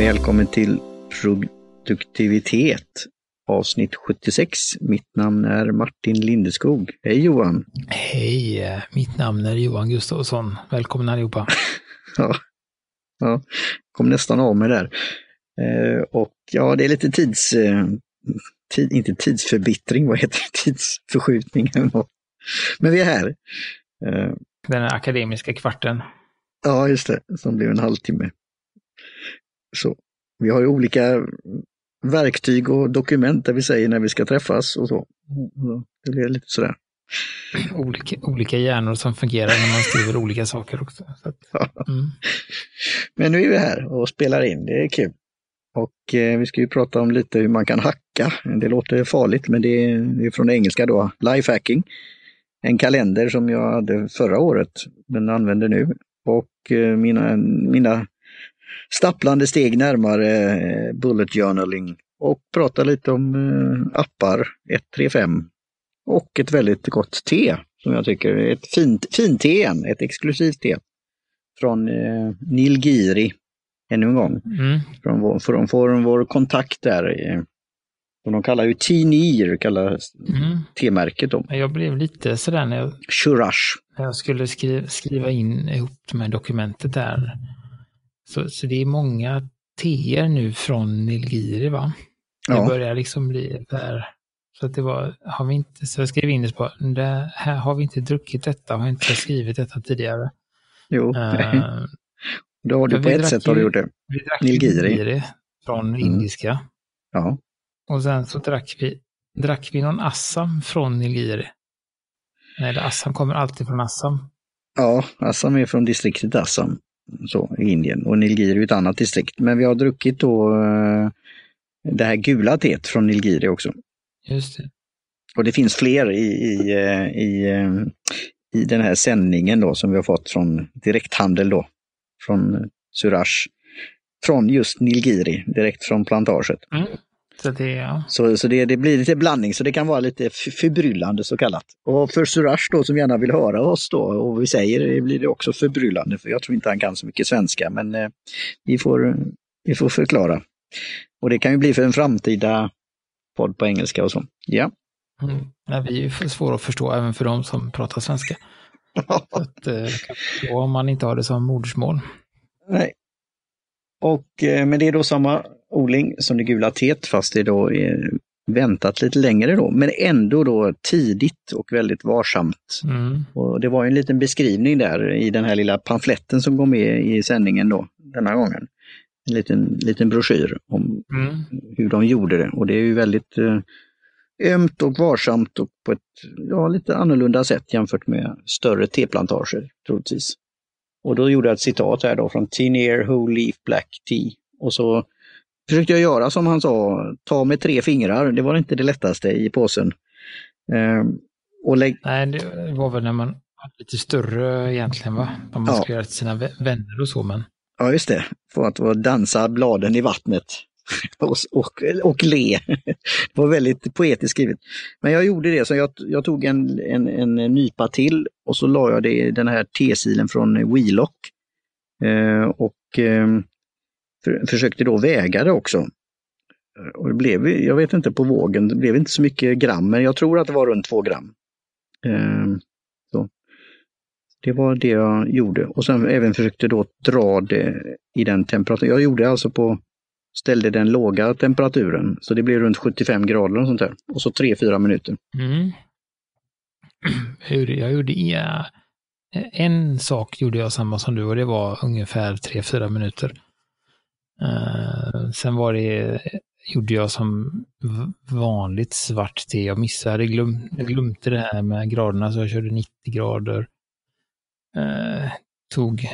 Välkommen till produktivitet avsnitt 76. Mitt namn är Martin Lindeskog. Hej Johan! Hej! Mitt namn är Johan Gustafsson. Välkommen allihopa! ja, ja, kom nästan av mig där. Eh, och ja, det är lite tids... Eh, tid, inte tidsförbittring, vad heter det? Tidsförskjutning. Men vi är här. Eh, Den akademiska kvarten. Ja, just det, som blev en halvtimme. Så, vi har ju olika verktyg och dokument där vi säger när vi ska träffas och så. Det blir lite sådär. Olika, olika hjärnor som fungerar när man skriver olika saker också. Att, mm. Men nu är vi här och spelar in, det är kul. Och eh, vi ska ju prata om lite hur man kan hacka. Det låter farligt men det är, det är från engelska då, lifehacking. En kalender som jag hade förra året men använder nu. Och eh, mina, mina stapplande steg närmare eh, bullet journaling och prata lite om eh, appar 135 och ett väldigt gott te som jag tycker är ett fint, fint te, ett exklusivt te från eh, Nilgiri ännu en gång. Mm. Från, vår, från, från vår kontakt där. Eh, och de kallar ju Tinir, kallar mm. T-märket. Då. Jag blev lite sådär när jag, Shurash. när jag skulle skriva, skriva in ihop här dokumentet där. Så, så det är många teer nu från Nilgiri va? Det ja. börjar liksom bli där. Så att det var, har vi inte, så jag skrev in det på, det här har vi inte druckit detta, har inte skrivit detta tidigare. Jo, uh, då har du på ett sätt har du gjort det. Vi drack Nilgiri. Nilgiri från mm. indiska. Ja. Och sen så drack vi, drack vi någon Assam från Nilgiri. Nej, Assam kommer alltid från Assam. Ja, Assam är från distriktet Assam så, i Indien och Nilgiri är ett annat distrikt. Men vi har druckit då uh, det här gula teet från Nilgiri också. Just det. Och det finns fler i, i, eh, i, eh, i den här sändningen då som vi har fått från direkthandel då. Från Suraj. Från just Nilgiri, direkt från plantaget. Mm. Så, det, ja. så, så det, det, blir lite blandning, så det kan vara lite förbryllande så kallat. Och för Suraj då som gärna vill höra oss då och vad vi säger det blir det också förbryllande för jag tror inte han kan så mycket svenska men eh, vi, får, vi får förklara. Och det kan ju bli för en framtida podd på engelska och så. Ja. Mm. Nej, vi är svåra att förstå även för de som pratar svenska. att, eh, om man inte har det som modersmål. Nej. Och, eh, men det är då samma odling som det gula teet fast det då är väntat lite längre då, men ändå då tidigt och väldigt varsamt. Mm. Och det var en liten beskrivning där i den här lilla pamfletten som går med i sändningen då, denna gången. En liten, liten broschyr om mm. hur de gjorde det och det är ju väldigt eh, ömt och varsamt och på ett ja, lite annorlunda sätt jämfört med större teplantager troligtvis. Och då gjorde jag ett citat här då från Tinier Whole Leaf Black Tea. Och så försökte jag göra som han sa, ta med tre fingrar. Det var inte det lättaste i påsen. Ehm, och lägg... Nej, det var väl när man var lite större egentligen va? Om man ja. skulle göra till sina vänner och så men. Ja just det, för att dansa bladen i vattnet och, och, och le. Det var väldigt poetiskt skrivet. Men jag gjorde det, så jag, jag tog en, en, en nypa till och så la jag det i den här T-silen från Wheelock. Eh, och eh, för, försökte då väga det också. Och det blev, jag vet inte på vågen, det blev inte så mycket gram, men jag tror att det var runt två gram. Eh, så. Det var det jag gjorde och sen även försökte då dra det i den temperaturen. Jag gjorde alltså på ställde den låga temperaturen, så det blev runt 75 grader och sånt där. Och så 3-4 minuter. Mm. Jag gjorde ja, en sak gjorde jag samma som du och det var ungefär 3-4 minuter. Uh, sen var det, gjorde jag som vanligt svart te. Jag missade, glöm, jag glömde det här med graderna så jag körde 90 grader. Uh, tog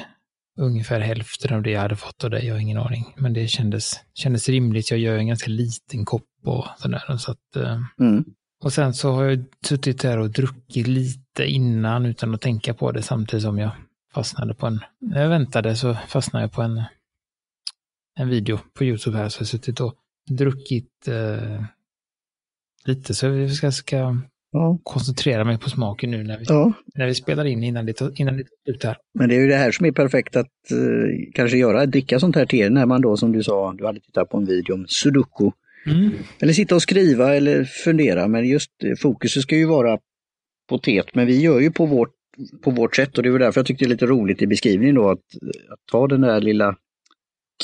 ungefär hälften av det jag hade fått av dig, jag har ingen aning. Men det kändes, kändes rimligt. Jag gör en ganska liten kopp och sådär. Så att, eh, mm. Och sen så har jag suttit där och druckit lite innan utan att tänka på det samtidigt som jag fastnade på en, när jag väntade så fastnade jag på en, en video på YouTube här så jag har suttit och druckit eh, lite så vi ska, ska ja. koncentrera mig på smaken nu när vi, ja. när vi spelar in innan det, innan det tar slut här. Men det är ju det här som är perfekt att eh, kanske göra, dricka sånt här te när man då som du sa, du hade tittat på en video om sudoku. Mm. Eller sitta och skriva eller fundera, men just eh, fokuset ska ju vara på teet, men vi gör ju på vårt, på vårt sätt och det är därför jag tyckte det är lite roligt i beskrivningen då att, att ta den där lilla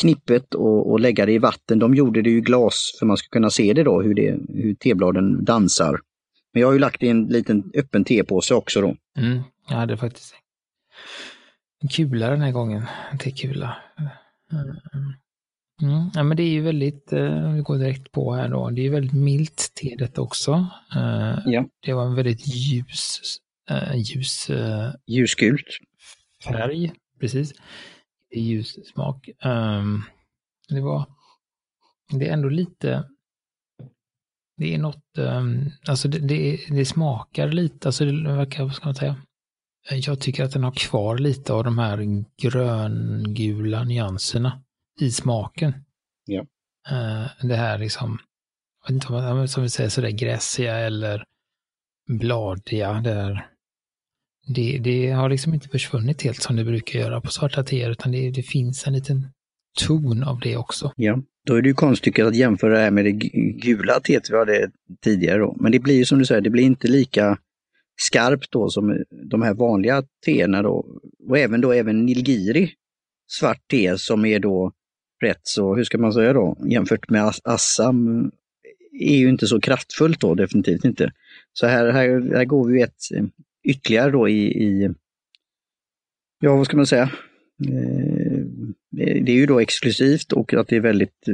knippet och, och, lägga det i vatten. De gjorde det i glas för man ska kunna se det då, hur, det, hur tebladen dansar. Men jag har ju lagt det i en liten öppen tepåse också då. Mm, jag hade faktiskt en kula den här gången, en tekula. Mm. Mm. Ja, men det är ju väldigt, uh, vi går direkt på här då, det är väldigt milt te detta också. Uh, ja. Det var en väldigt ljus, uh, ljus ljusgult färg, precis ljus smak. Um, det var, det är ändå lite, det är något, um, alltså det, det, det, smakar lite, alltså det verkar, vad ska man säga? Jag tycker att den har kvar lite av de här gröngula nyanserna i smaken. Ja. Uh, det här liksom, jag vet inte om som vi säger sådär gräsiga eller bladiga, det där det, det, har liksom inte försvunnit helt som det brukar göra på svarta teer, utan det, det, finns en liten ton av det också. Ja, då är det ju konstigt att jämföra det här med det gula teet vi hade tidigare då. Men det blir ju som du säger, det blir inte lika skarpt då som de här vanliga teerna då. Och även då även Nilgiri svart te som är då rätt så, hur ska man säga då, jämfört med Assam är ju inte så kraftfullt då, definitivt inte. Så här, här, här går vi ett ytterligare då i, i ja vad ska man säga, eh, det är ju då exklusivt och att det är väldigt,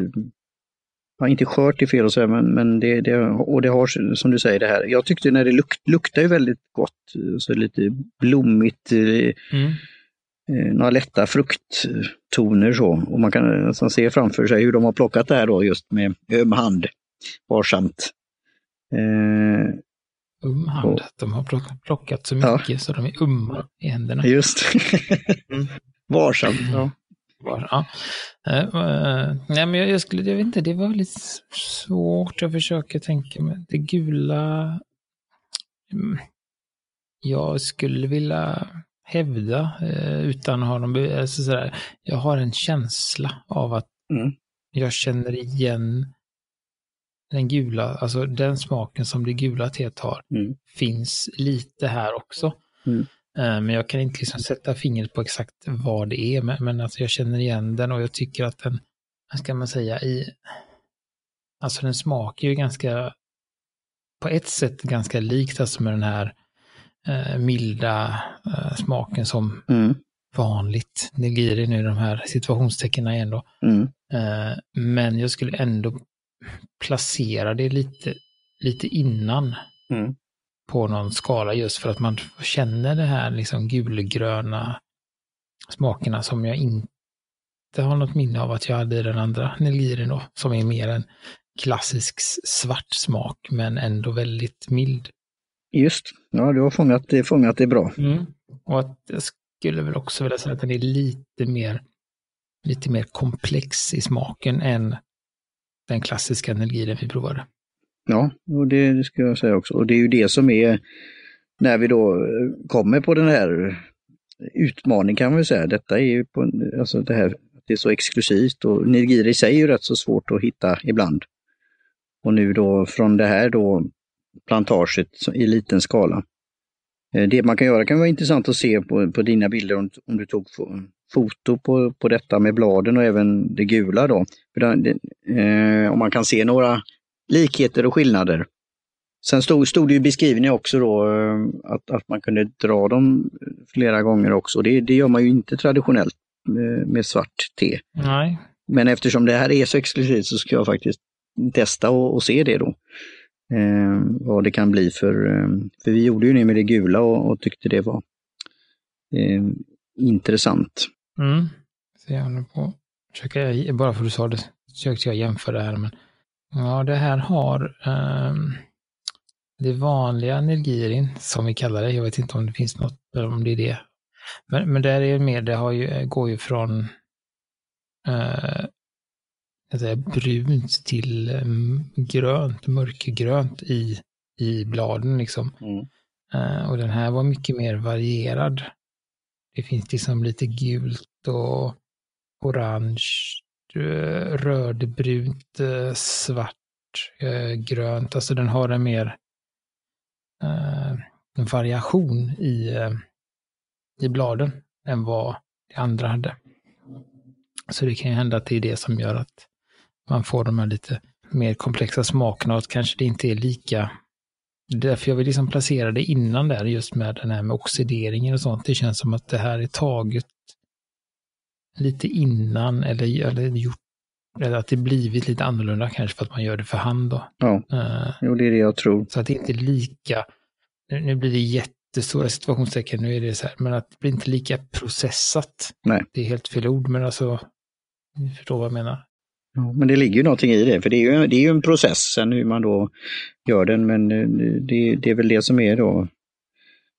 ja, inte skört är fel att säga, men, men det, det, och det har som du säger det här, jag tyckte när det luk, luktar ju väldigt gott, så lite blommigt, eh, mm. Eh, några lätta frukttoner så. Och man kan nästan se framför sig hur de har plockat det här då just med öm hand, varsamt. Eh, um hand. De har plockat så mycket ja. så de är umma i händerna. Just mm. Varsamt. Ja. Var, ja. Uh, nej, men jag, jag, skulle, jag vet inte, det var lite svårt. Jag försöker tänka mig det gula. Mm. Jag skulle vilja hävda uh, utan att ha någon... Alltså sådär, jag har en känsla av att mm. jag känner igen den gula, alltså den smaken som det gula teet har, mm. finns lite här också. Mm. Eh, men jag kan inte liksom sätta fingret på exakt vad det är, men, men alltså jag känner igen den och jag tycker att den, vad ska man säga, i... Alltså den smakar ju ganska, på ett sätt ganska likt alltså med den här eh, milda eh, smaken som mm. vanligt nigiri nu, de här situationstecknen igen då. Mm. Eh, men jag skulle ändå placera det lite, lite innan mm. på någon skala just för att man känner det här liksom gulgröna smakerna som jag inte har något minne av att jag hade i den andra Nelgiren då, som är mer en klassisk svart smak men ändå väldigt mild. Just, ja du har fångat det, fångat det bra. Mm. Och att jag skulle väl också vilja säga att den är lite mer, lite mer komplex i smaken än den klassiska energin vi provade. Ja, och det, det ska jag säga också. Och det är ju det som är när vi då eh, kommer på den här utmaningen kan man säga. Detta är ju på, alltså det här, det är så exklusivt och Nigiri i sig är ju rätt så svårt att hitta ibland. Och nu då från det här då plantaget i liten skala. Eh, det man kan göra kan vara intressant att se på, på dina bilder om, om du tog foto på, på detta med bladen och även det gula då. Eh, om man kan se några likheter och skillnader. Sen stod, stod det i beskrivningen också då eh, att, att man kunde dra dem flera gånger också. Det, det gör man ju inte traditionellt med, med svart te. Nej. Men eftersom det här är så exklusivt så ska jag faktiskt testa och, och se det då. Eh, vad det kan bli för, eh, för vi gjorde ju det med det gula och, och tyckte det var eh, intressant. Mm. Så jag på. Försöker, bara för att du sa det, försökte jag jämföra det här. Men, ja, det här har um, det vanliga Nilgirin, som vi kallar det. Jag vet inte om det finns något, eller om det är det. Men, men där är mer, det har ju, går ju från uh, säga, brunt till um, grönt, mörkgrönt i, i bladen liksom. Mm. Eh, och den här var mycket mer varierad. Det finns liksom lite gult och orange, eh, rödbrunt, eh, svart, eh, grönt. Alltså den har en mer en variation i, i bladen än vad det andra hade. Så det kan ju hända att det är det som gör att man får de här lite mer komplexa smakerna och att kanske det inte är lika därför jag vill liksom placera det innan där, just med den här med oxideringen och sånt. Det känns som att det här är taget lite innan eller, eller gjort, eller att det blivit lite annorlunda kanske för att man gör det för hand då. Ja, Eh, jo, det är det jag tror. så att det inte är lika, nu, nu blir det jättestora situationstecken, nu är det så här, men att det blir inte lika processat. Nej. Det är helt fel ord, men alltså, ni förstår vad jag menar. Ja, men det ligger ju någonting i det, för det är ju, det är ju en process sen hur man då gör den, men eh, det, det är väl det som är då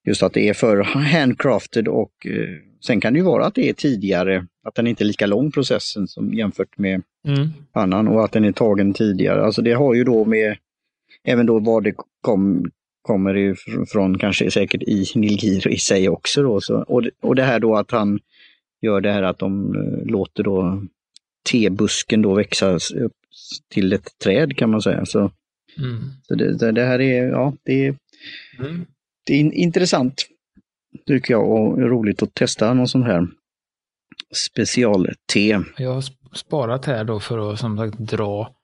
just att det är för handcrafted och eh, sen kan det ju vara att det är tidigare, att den inte är lika lång processen som jämfört med Mm. annan och att den är tagen tidigare. Alltså det har ju då med även då vad det kom, kommer ifrån, från kanske säkert i Nilgir i sig också då. Så, och, och det här då att han gör det här att de eh, låter då tebusken då växa upp till ett träd kan man säga. Så, Mm. så det, det, här är, ja, det är, Mm. det är in, intressant tycker jag och roligt att testa någon sån här special-te. Jag har sp- sparat här då för att som sagt dra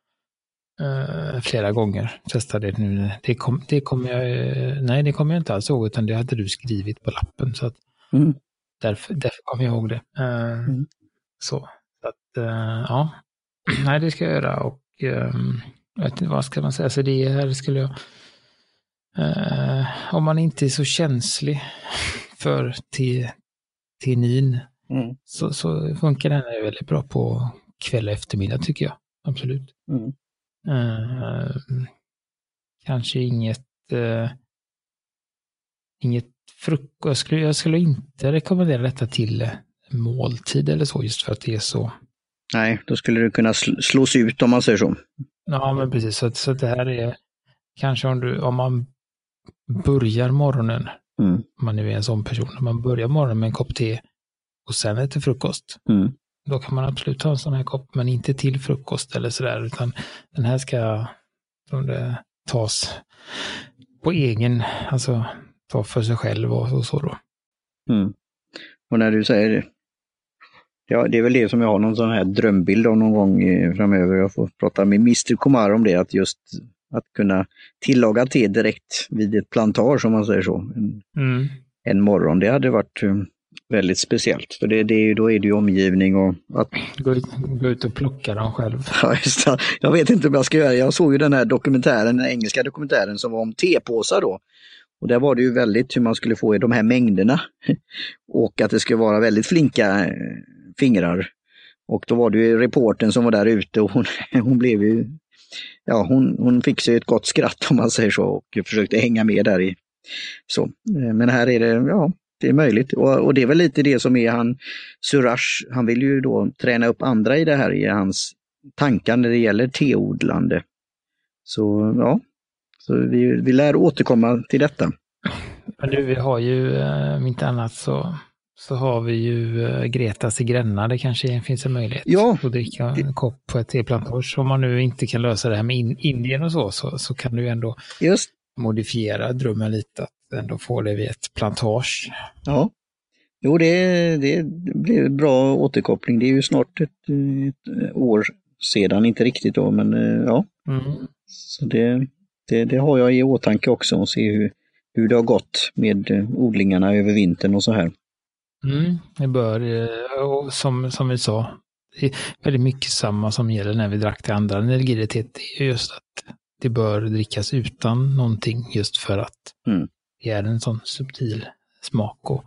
eh, flera gånger. Testa det nu. Det, kom, det kommer jag, eh, nej det kommer jag inte alls ihåg utan det hade du skrivit på lappen. Så att Mm. därför, därför kommer jag ihåg det. Eh, Mm. Så, eh, ja, nej det ska jag göra och ehm, jag vet inte vad ska man säga, så det här skulle jag eh, om man inte är så känslig för tenin Mm. så, så funkar den här väldigt bra på kväll och eftermiddag tycker jag. Absolut. Mm. Eh, kanske inget eh, inget frukost. Jag skulle, jag skulle inte rekommendera detta till måltid eller så just för att det är så. Nej, då skulle det kunna sl- slås ut om man säger så. Ja, men precis. Så, så det här är kanske om du, om man börjar morgonen, Mm. om man nu är en sån person, om man börjar morgonen med en kopp te och sen äter frukost. Mm. Då kan man absolut ta en sån här kopp, men inte till frukost eller sådär, utan den här ska det tas på egen, alltså ta för sig själv och, och så då. Mm. Och när du säger ja, det är väl det som jag har någon sån här drömbild av någon gång eh, framöver. Jag får prata med Mr Komar om det, att just att kunna tillaga te direkt vid ett plantage om man säger så. En, Mm. en morgon, det hade varit eh, väldigt speciellt. För det, det är ju, då är det ju omgivning och att Gå, ut, gå ut och plocka dem själv. Ja, just det. Jag vet inte om jag ska göra. Jag såg ju den här dokumentären, den engelska dokumentären som var om tepåsar då. Och där var det ju väldigt hur man skulle få i de här mängderna. Och att det skulle vara väldigt flinka eh, fingrar. Och då var det ju reporten som var där ute och hon, hon blev ju, ja hon, hon fick sig ett gott skratt om man säger så och försökte hänga med där i. Så. Eh, men här är det, ja, det är möjligt. Och, och det är väl lite det som är han, Suraj, han vill ju då träna upp andra i det här i hans tankar när det gäller teodlande. Så ja, så vi, vi lär återkomma till detta. Men du, vi har ju, eh, om inte annat så, så har vi ju eh, Gretas i Gränna. Det kanske finns en möjlighet Ja. att dricka en kopp på ett teplantage. Om man nu inte kan lösa det här med in, Indien och så, så, så kan du ju ändå Just, modifiera drömmen lite att ändå få det vid ett plantage. ja. Jo, det, det blir bra återkoppling. Det är ju snart ett, ett år sedan, inte riktigt då, men eh, ja. Mm. Så det, det, det har jag i åtanke också och se hur, hur det har gått med eh, odlingarna över vintern och så här. Mm, det bör, eh, och som, som vi sa, det är väldigt mycket samma som gäller när vi drack det andra energiretet. Det är just att det bör drickas utan någonting just för att Mm. det är en sån subtil smak och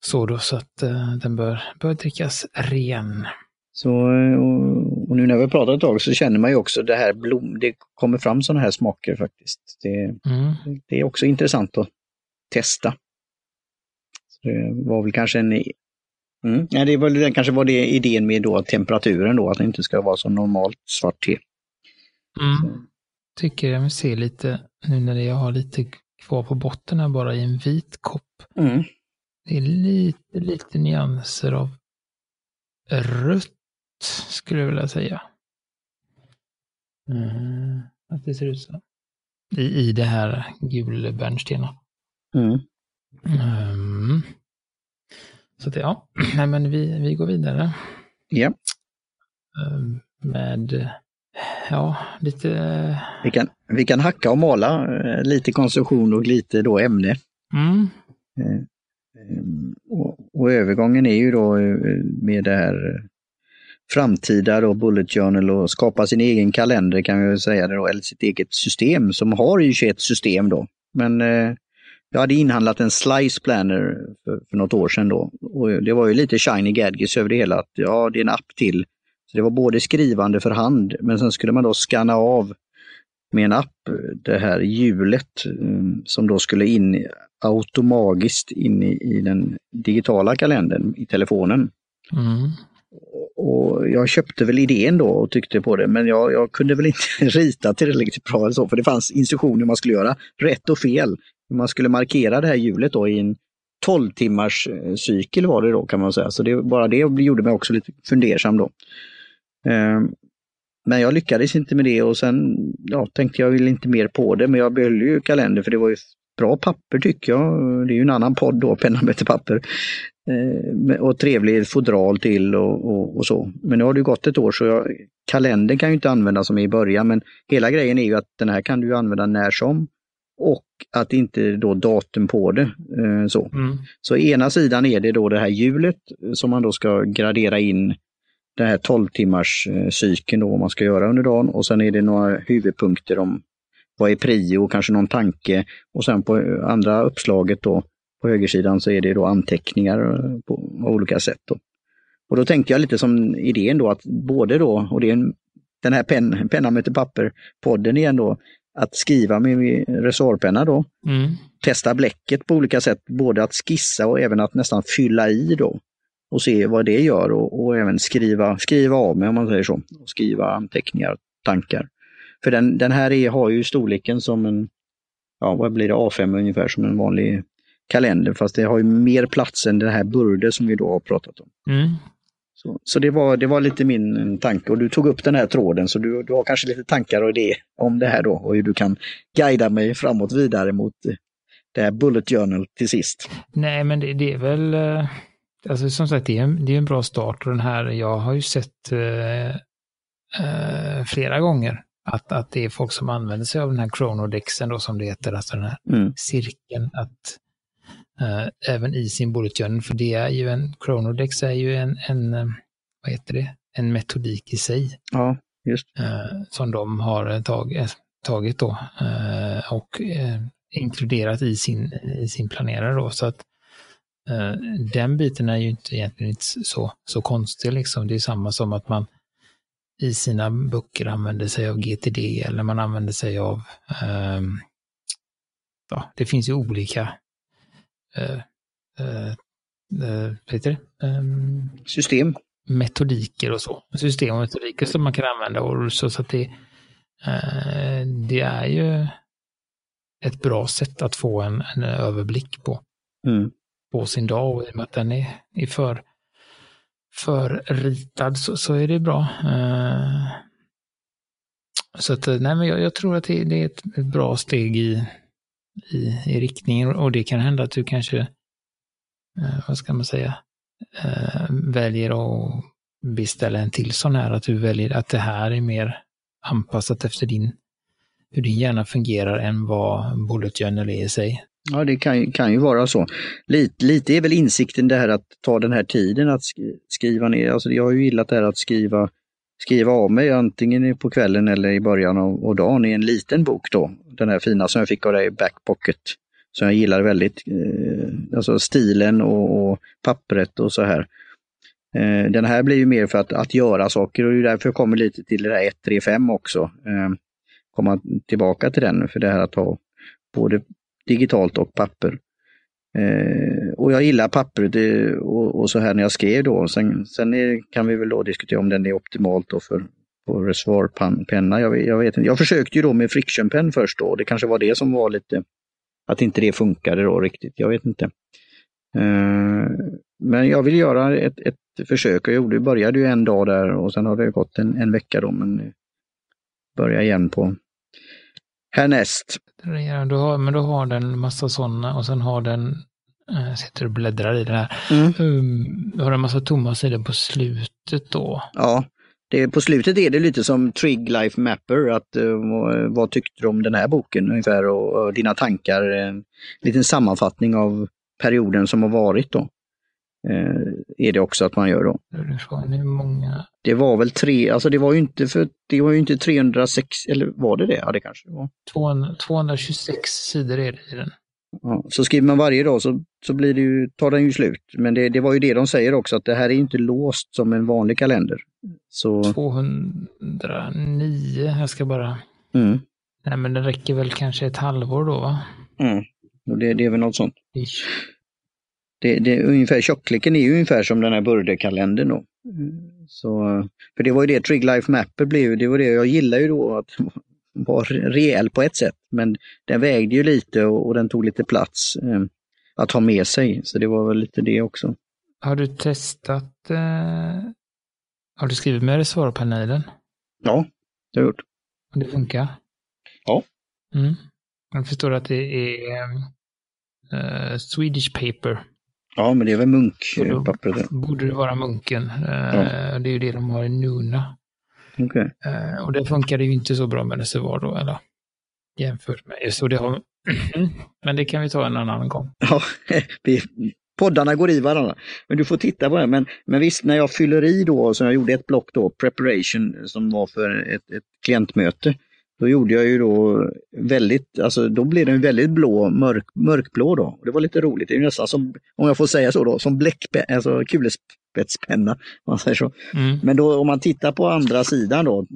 så då, så att eh, den bör, bör drickas ren. Så, eh, och, och nu när vi pratat ett tag så känner man ju också det här blom, det kommer fram sådana här smaker faktiskt. Det, Mm. det är också intressant att testa. Så det var väl kanske en... Mm. Ja, det var, det kanske var det idén med då temperaturen då, att det inte ska vara så normalt svart te. Mm. Tycker jag se lite nu när jag har lite kvar på botten här bara i en vit kopp. Mm. Det är lite, lite nyanser av rött, skulle jag vilja säga. Mm, att det ser ut så. I, i det här gulbärnstena. Mm. Mm. Så att ja, nej men vi, vi går vidare. Ja. Mm, Med, ja, lite... Vi kan, vi kan hacka och mala eh, lite konstruktion och lite då ämne. Mm, Eh, Och, och övergången är ju då eh, med det här eh, framtida då Bullet Journal och skapa sin egen kalender kan vi säga det då, eller sitt eget system som har ju 21 system då. Men eh, jag hade inhandlat en Slice Planner för, för något år sedan då. Och det var ju lite shiny gadgets över det hela. Att, ja, det är en app till. Så det var både skrivande för hand, men sen skulle man då scanna av med en app det här hjulet eh, som då skulle in automatiskt in i, i den digitala kalendern i telefonen. mm, Och jag köpte väl idén då och tyckte på det, men jag, jag kunde väl inte rita tillräckligt bra eller så, för det fanns instruktioner man skulle göra, rätt och fel. Man skulle markera det här hjulet då i en 12 timmars eh, cykel var det då kan man säga, så det, bara det gjorde mig också lite fundersam då. Ehm, men jag lyckades inte med det och sen ja, tänkte jag väl inte mer på det, men jag behöll ju kalender för det var ju bra papper tycker jag. Det är ju en annan podd då, penna ehm, med papper. Eh, och trevlig fodral till och, och, och så. Men nu har det ju gått ett år så jag, kalendern kan ju inte användas som i början men hela grejen är ju att den här kan du använda när som och att inte då datum på det. Eh, så. mm, Så ena sidan är det då det här hjulet som man då ska gradera in den här 12 timmars eh, cykeln då, vad man ska göra under dagen och sen är det några huvudpunkter om vad är prio, kanske någon tanke och sen på eh, andra uppslaget då på högersidan så är det då anteckningar på olika sätt. Då. Och då tänkte jag lite som idén då att både då, och det är en, den här pen, penna möter papper-podden igen då, att skriva med resorpenna då, mm, testa bläcket på olika sätt, både att skissa och även att nästan fylla i då och se vad det gör och, och även skriva, skriva av mig om man säger så. Och skriva anteckningar, tankar. För den, den här är, har ju storleken som en, ja vad blir det, A5 ungefär som en vanlig kalender fast det har ju mer plats än den här Burde som vi då har pratat om. mm. Så, så det, var, det var lite min eh, tanke och du tog upp den här tråden så du, du har kanske lite tankar och idéer om det här då och hur du kan guida mig framåt vidare mot eh, det här Bullet Journal till sist. Nej, men det, det är väl, eh, alltså som sagt, det är, en, det är en bra start och den här, jag har ju sett eh, flera gånger att, att det är folk som använder sig av den här chronodexen då som det heter, alltså den här Mm. cirkeln att eh, även i journal, för det är ju en, chronodex är ju en, en eh, vad heter det, en metodik i sig Ja, just. eh, som de har tag, eh, tagit då eh, och inkluderat i sin, i sin planerare då. Så att den biten är ju inte egentligen inte så, så konstig liksom. Det är samma som att man i sina böcker använder sig av GTD eller man använder sig av, ehm, ja, det finns ju olika eh, eh, eh, det? Ehm, System. metodiker och så. System och metodiker som man kan använda. Och så, så att det, eh, det är ju ett bra sätt att få en, en överblick på, Mm. på sin dag. Och i och med att den är, är för, för ritad så, så är det bra. Eh, så att, nej, men jag, jag tror att det, det är ett bra steg i, i, i riktningen och det kan hända att du kanske, eh, vad ska man säga, eh, väljer att beställa en till sån här, att du väljer att det här är mer anpassat efter din, hur din hjärna fungerar än vad Bullet Journal är i sig. Ja, det kan, ju- kan ju vara så. Lite, lite är väl insikten det här att ta den här tiden att skriva ner. Alltså jag har ju gillat det här att skriva, skriva av mig antingen på kvällen eller i början av, av dagen i en liten bok då. Den här fina som jag fick av dig, Backpocket. Som jag gillar väldigt. Eh, alltså stilen och, och pappret och så här. Eh, den här blir ju mer för att, att göra saker och det är därför jag kommer lite till det här 135 också. Eh, komma tillbaka till den för det här att ha både digitalt och papper. Eh, och jag gillar pappret det, och, och så här när jag skrev då. Sen, sen är, kan vi väl då diskutera om den är optimalt då för på reservoarpenna. Jag, jag vet inte. Jag försökte ju då med frictionpenn först då. Det kanske var det som var lite, att inte det funkade då riktigt. Jag vet inte. Eh, men jag vill göra ett, ett försök. Jag gjorde, började ju en dag där och sen har det gått en, en vecka då. Men börja igen på härnäst. Du har, men du har den massa sådana och sen har den jag eh, sitter och bläddrar i det här. Mm. Um, har en massa tomma sidor på slutet då? Ja, det, på slutet är det lite som Trig Life Mapper, att uh, vad tyckte du om den här boken ungefär och, och dina tankar. En liten sammanfattning av perioden som har varit då. Uh, är det också att man gör då. Det, det var väl tre, alltså det var ju inte för det var ju inte 306, eller var det det? Ja det kanske var. 200, 226 sidor är det i den. Ja, så skriver man varje dag så, så blir det ju, tar den ju slut. Men det, det var ju det de säger också, att det här är inte låst som en vanlig kalender. Så... 209, jag ska bara... Mm. Nej men det räcker väl kanske ett halvår då va? Mm. Och det, det är väl något sånt. Det, det, ungefär, tjockleken är ju ungefär som den här Burde-kalendern då. Så, för det var ju det Trig Life Mapper blev, det var det jag gillar ju då att var rejäl på ett sätt, men den vägde ju lite och, och den tog lite plats eh, att ha med sig. Så det var väl lite det också. Har du testat, eh, har du skrivit med reservoarpanelen? Ja, det har jag gjort. Och det funkar? Ja. Mm. Jag förstår att det är eh, Swedish paper. Ja, men det är väl munkpappret. Borde det vara munken. Eh, ja. Det är ju det de har i Nuna. Okay. Eh, och det funkade ju inte så bra med reservoar då, eller jämfört med så det har... Men det kan vi ta en annan gång. Ja, vi, poddarna går i varandra. Men du får titta på det. Men, men visst, när jag fyller i då, så jag gjorde ett block då, preparation, som var för ett, ett klientmöte. Då gjorde jag ju då väldigt, alltså då blev den väldigt blå, mörk, mörkblå då. Det var lite roligt, det är nästan som, om jag får säga så då, som bläck, alltså kulspetspenna. Man säger så. Mm. Men då om man tittar på andra sidan då,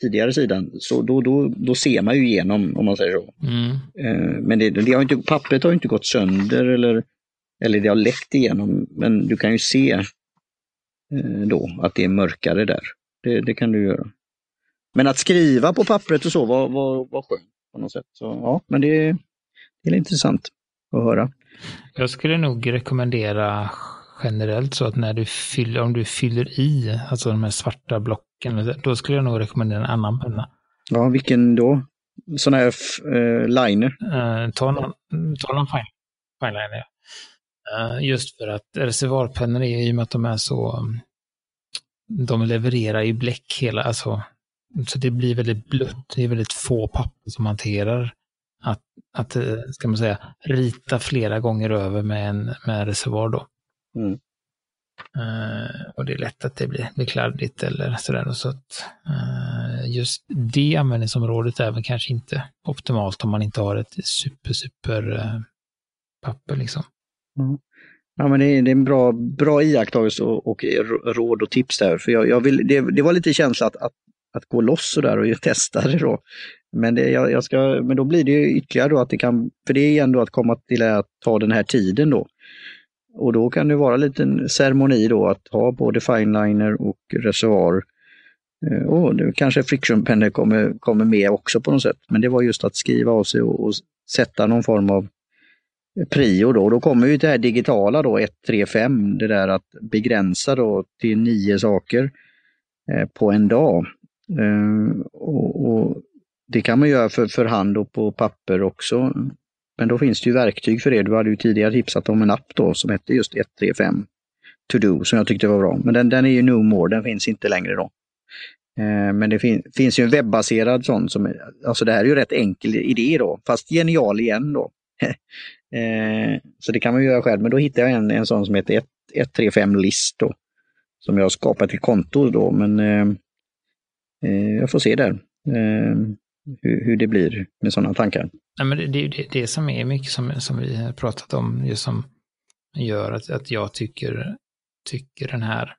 tidigare sidan, så då, då, då ser man ju igenom om man säger så. Mm. Eh, men det, det har inte, pappret har inte gått sönder eller, eller det har läckt igenom, men du kan ju se eh, då att det är mörkare där. Det, det kan du göra. Men att skriva på pappret och så var, var, var skönt på något sätt. Så, ja, men det, det är intressant att höra. Jag skulle nog rekommendera generellt så att när du fyller, om du fyller i, alltså de här svarta blocken, då skulle jag nog rekommendera en annan penna. Ja, vilken då? Sån här uh, liner? Uh, ta någon, ta någon fine, fine liner. Uh, just för att reservoarpennor är i och med att de är så, de levererar i bläck hela, alltså så det blir väldigt blött. Det är väldigt få papper som hanterar att, att eh, ska man säga, rita flera gånger över med en, med en reservoar då. Mm. Uh, och det är lätt att det blir, blir kladdigt eller sådär. Så att, uh, just det användningsområdet är väl kanske inte optimalt om man inte har ett super, super uh, papper liksom. Mm. Ja, men det är, det är en bra, bra iakttagelse och, och råd och tips där. För jag, jag vill, det, det var lite känsla att, att att gå loss sådär och testa det då. Men, det, jag, jag, ska, men då blir det ju ytterligare då att det kan, för det är ändå att komma till att ta den här tiden då. Och då kan det vara en liten ceremoni då att ha både fineliner och reservoar. Eh, och nu kanske frictionpennor kommer, kommer med också på något sätt. Men det var just att skriva av sig och, och sätta någon form av prio då. Då kommer ju det här digitala då, 1, 3, 5, det där att begränsa då till nio saker eh, på en dag. Eh, och, och, Det kan man göra för, för hand och på papper också. Men då finns det ju verktyg för det. Du hade ju tidigare tipsat om en app då som hette just 135 To Do som jag tyckte var bra. Men den, den är ju no more, den finns inte längre då. Eh, men det fin finns ju en webbaserad sån som, alltså det här är ju rätt enkel idé då, fast genial igen då. eh, så det kan man göra själv, men då hittade jag en, en sån som heter 135 List då. Som jag har skapat till konto då, men Eh, jag får se där eh, hur, hur det blir med sådana tankar. Ja, men det, det, det, det som är mycket som, som vi har pratat om, just som gör att, att jag tycker, tycker den här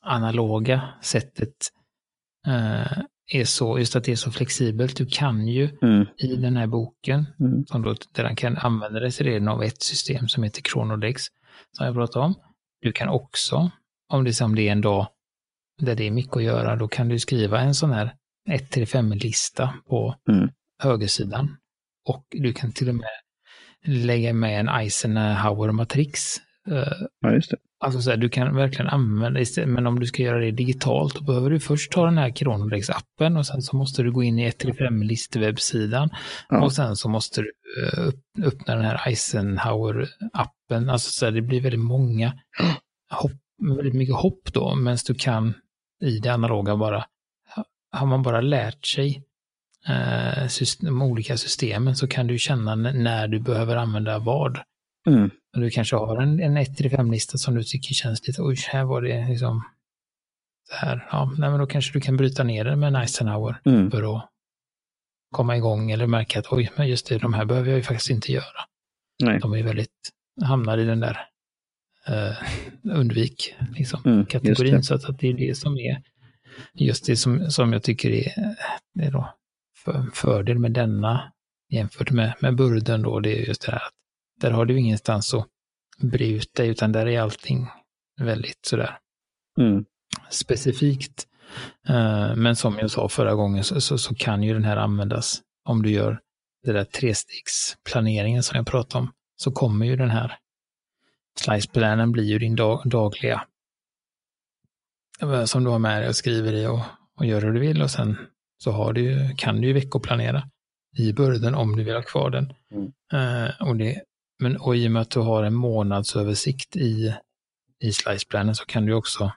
analoga sättet eh, är så, just att det är så flexibelt. Du kan ju mm. i den här boken, mm. som då, där den kan använda dig till redan av ett system som heter Chronodex, som jag pratade om. Du kan också, om det, som det är en dag där det är mycket att göra, då kan du skriva en sån här 1-5-lista på Mm. högersidan. Och du kan till och med lägga med en Eisenhower-matrix. Eh, Ja, just det. Alltså så här, du kan verkligen använda det, men om du ska göra det digitalt, då behöver du först ta den här Kronodex-appen och sen så måste du gå in i 1-5-listwebbsidan Ja. och sen så måste du eh, öppna den här Eisenhower-appen. Alltså så här, det blir väldigt många hopp, väldigt mycket hopp då, medan du kan i det analoga bara, har man bara lärt sig eh, system, de olika systemen så kan du känna när du behöver använda vad. Mm. Du kanske har en, en 1-5-lista som du tycker känns lite, oj, här var det liksom så här. Ja, nej, men då kanske du kan bryta ner det med en Eisenhower Mm. för att komma igång eller märka att oj, men just det, de här behöver jag ju faktiskt inte göra. Nej. De är väldigt, hamnar i den där eh, undvik liksom, Mm, kategorin. Så att, att det är det som är just det som, som jag tycker är, är då för, fördel med denna jämfört med, med burden då, det är just det här att där har du ingenstans att bre ut dig, utan där är allting väldigt sådär Mm. specifikt. Eh, Men som jag sa förra gången så, så, så kan ju den här användas om du gör det där trestegsplaneringen som jag pratade om. Så kommer ju den här sliceplanen bli ju din dag, dagliga som du har med dig och skriver i och, och gör hur du vill och sen så har du, ju- kan du ju veckoplanera i burden om du vill ha kvar den. Mm. Eh, och, det, men, och i och med att du har en månadsöversikt i, i sliceplanen så kan du också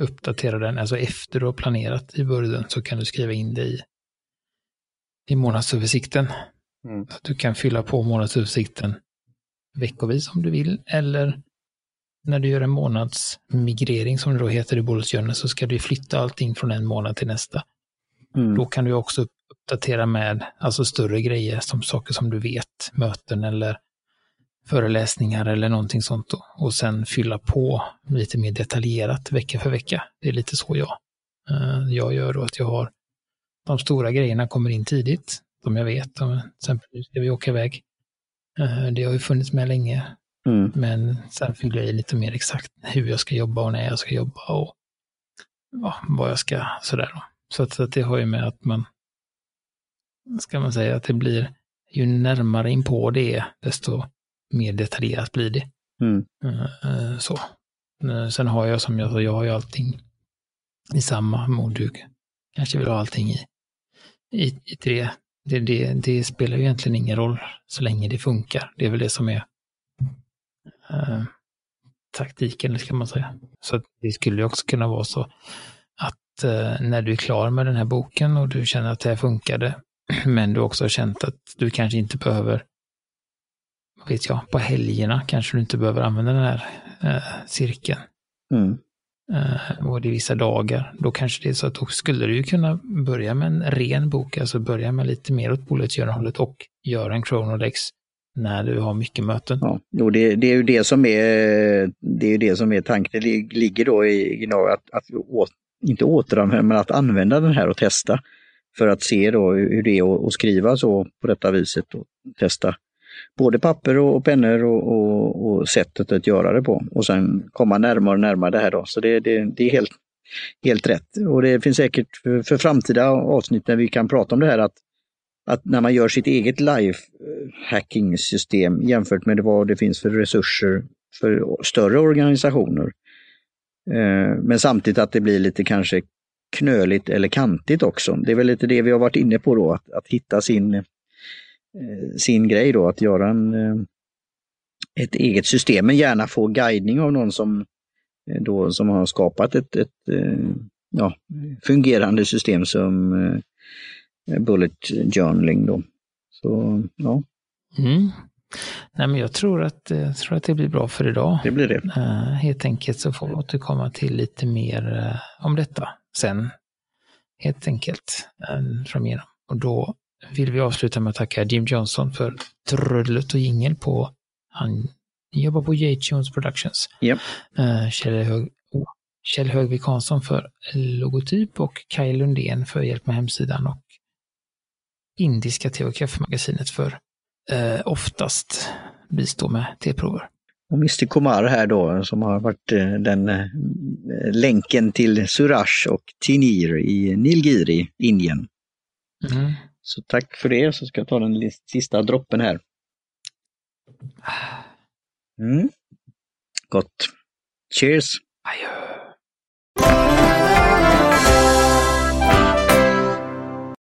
uppdatera den, alltså efter du har planerat i burden så kan du skriva in det i, i månadsöversikten. Mm. Att du kan fylla på månadsöversikten veckovis om du vill, eller när du gör en månadsmigrering som det då heter i Journal så ska du flytta allting från en månad till nästa. Mm. Då kan du också uppdatera med alltså större grejer som saker som du vet, möten eller föreläsningar eller någonting sånt då. Och sen fylla på lite mer detaljerat vecka för vecka. Det är lite så jag, eh, jag gör då att jag har de stora grejerna kommer in tidigt, som jag vet. Om, till exempel nu ska vi åka iväg. Eh, Det har ju funnits med länge, Mm. men sen fyller jag i lite mer exakt hur jag ska jobba och när jag ska jobba och ja, vad jag ska sådär då. Så att, så att det har ju med att man, ska man säga, att det blir, ju närmare in på det är, desto mer detaljerat blir det. Mm. Eh, eh, Så. Sen har jag som jag sa, jag har ju allting i samma modug. Kanske vill ha allting i, i, i tre. Det, det, det spelar ju egentligen ingen roll så länge det funkar. Det är väl det som är eh, taktiken, ska man säga. Så det skulle ju också kunna vara så att eh, när du är klar med den här boken och du känner att det här funkade, men du också har känt att du kanske inte behöver, vad vet jag, på helgerna kanske du inte behöver använda den här eh, cirkeln. Mm. Eh, och det är vissa dagar, då kanske det är så att då skulle du kunna börja med en ren bok, alltså börja med lite mer åt bolagsgörande och göra en Chronodex när du har mycket möten. Ja, jo, det, det är ju det som är, det är, det som är tanken. Det ligger då i att, att å, inte återanvända, men att använda den här och testa. För att se då hur det är att skriva så på detta viset och testa både papper och, och pennor och, och, och sättet att göra det på. Och sen komma närmare och närmare det här då. Så det, det, det är helt, helt rätt. Och det finns säkert för, för framtida avsnitt när vi kan prata om det här att att när man gör sitt eget life-hacking-system jämfört med vad det finns för resurser för större organisationer. Eh, men samtidigt att det blir lite kanske knöligt eller kantigt också. Det är väl lite det vi har varit inne på då, att, att hitta sin, sin grej då, att göra en, eh, ett eget system, men gärna få guidning av någon som, eh, då, som har skapat ett, ett eh, ja, fungerande system som eh, bullet journaling då. Så ja, Mm. Nej, men jag tror att, eh, jag tror att det blir bra för idag. det blir det. Eh, helt enkelt så får vi återkomma till lite mer eh, om detta sen. Helt enkelt eh, framigenom. Och då vill vi avsluta med att tacka Jim Johnson för trudelutt och jingel på, han jobbar på J-Tunes Productions. Japp. Eh, Kjell, Hög, oh, Kjell Högvik Hansson för logotyp och Kaj Lundén för hjälp med hemsidan och Indiska te och kaffemagasinet för eh, oftast bistå med teprover. Och Mr Kumar här då som har varit eh, den länken till Suraj och Tinir i Nilgiri, Indien. Mm. Så tack för det, så ska jag ta den sista droppen här. Mm. Gott. Cheers! Adjö.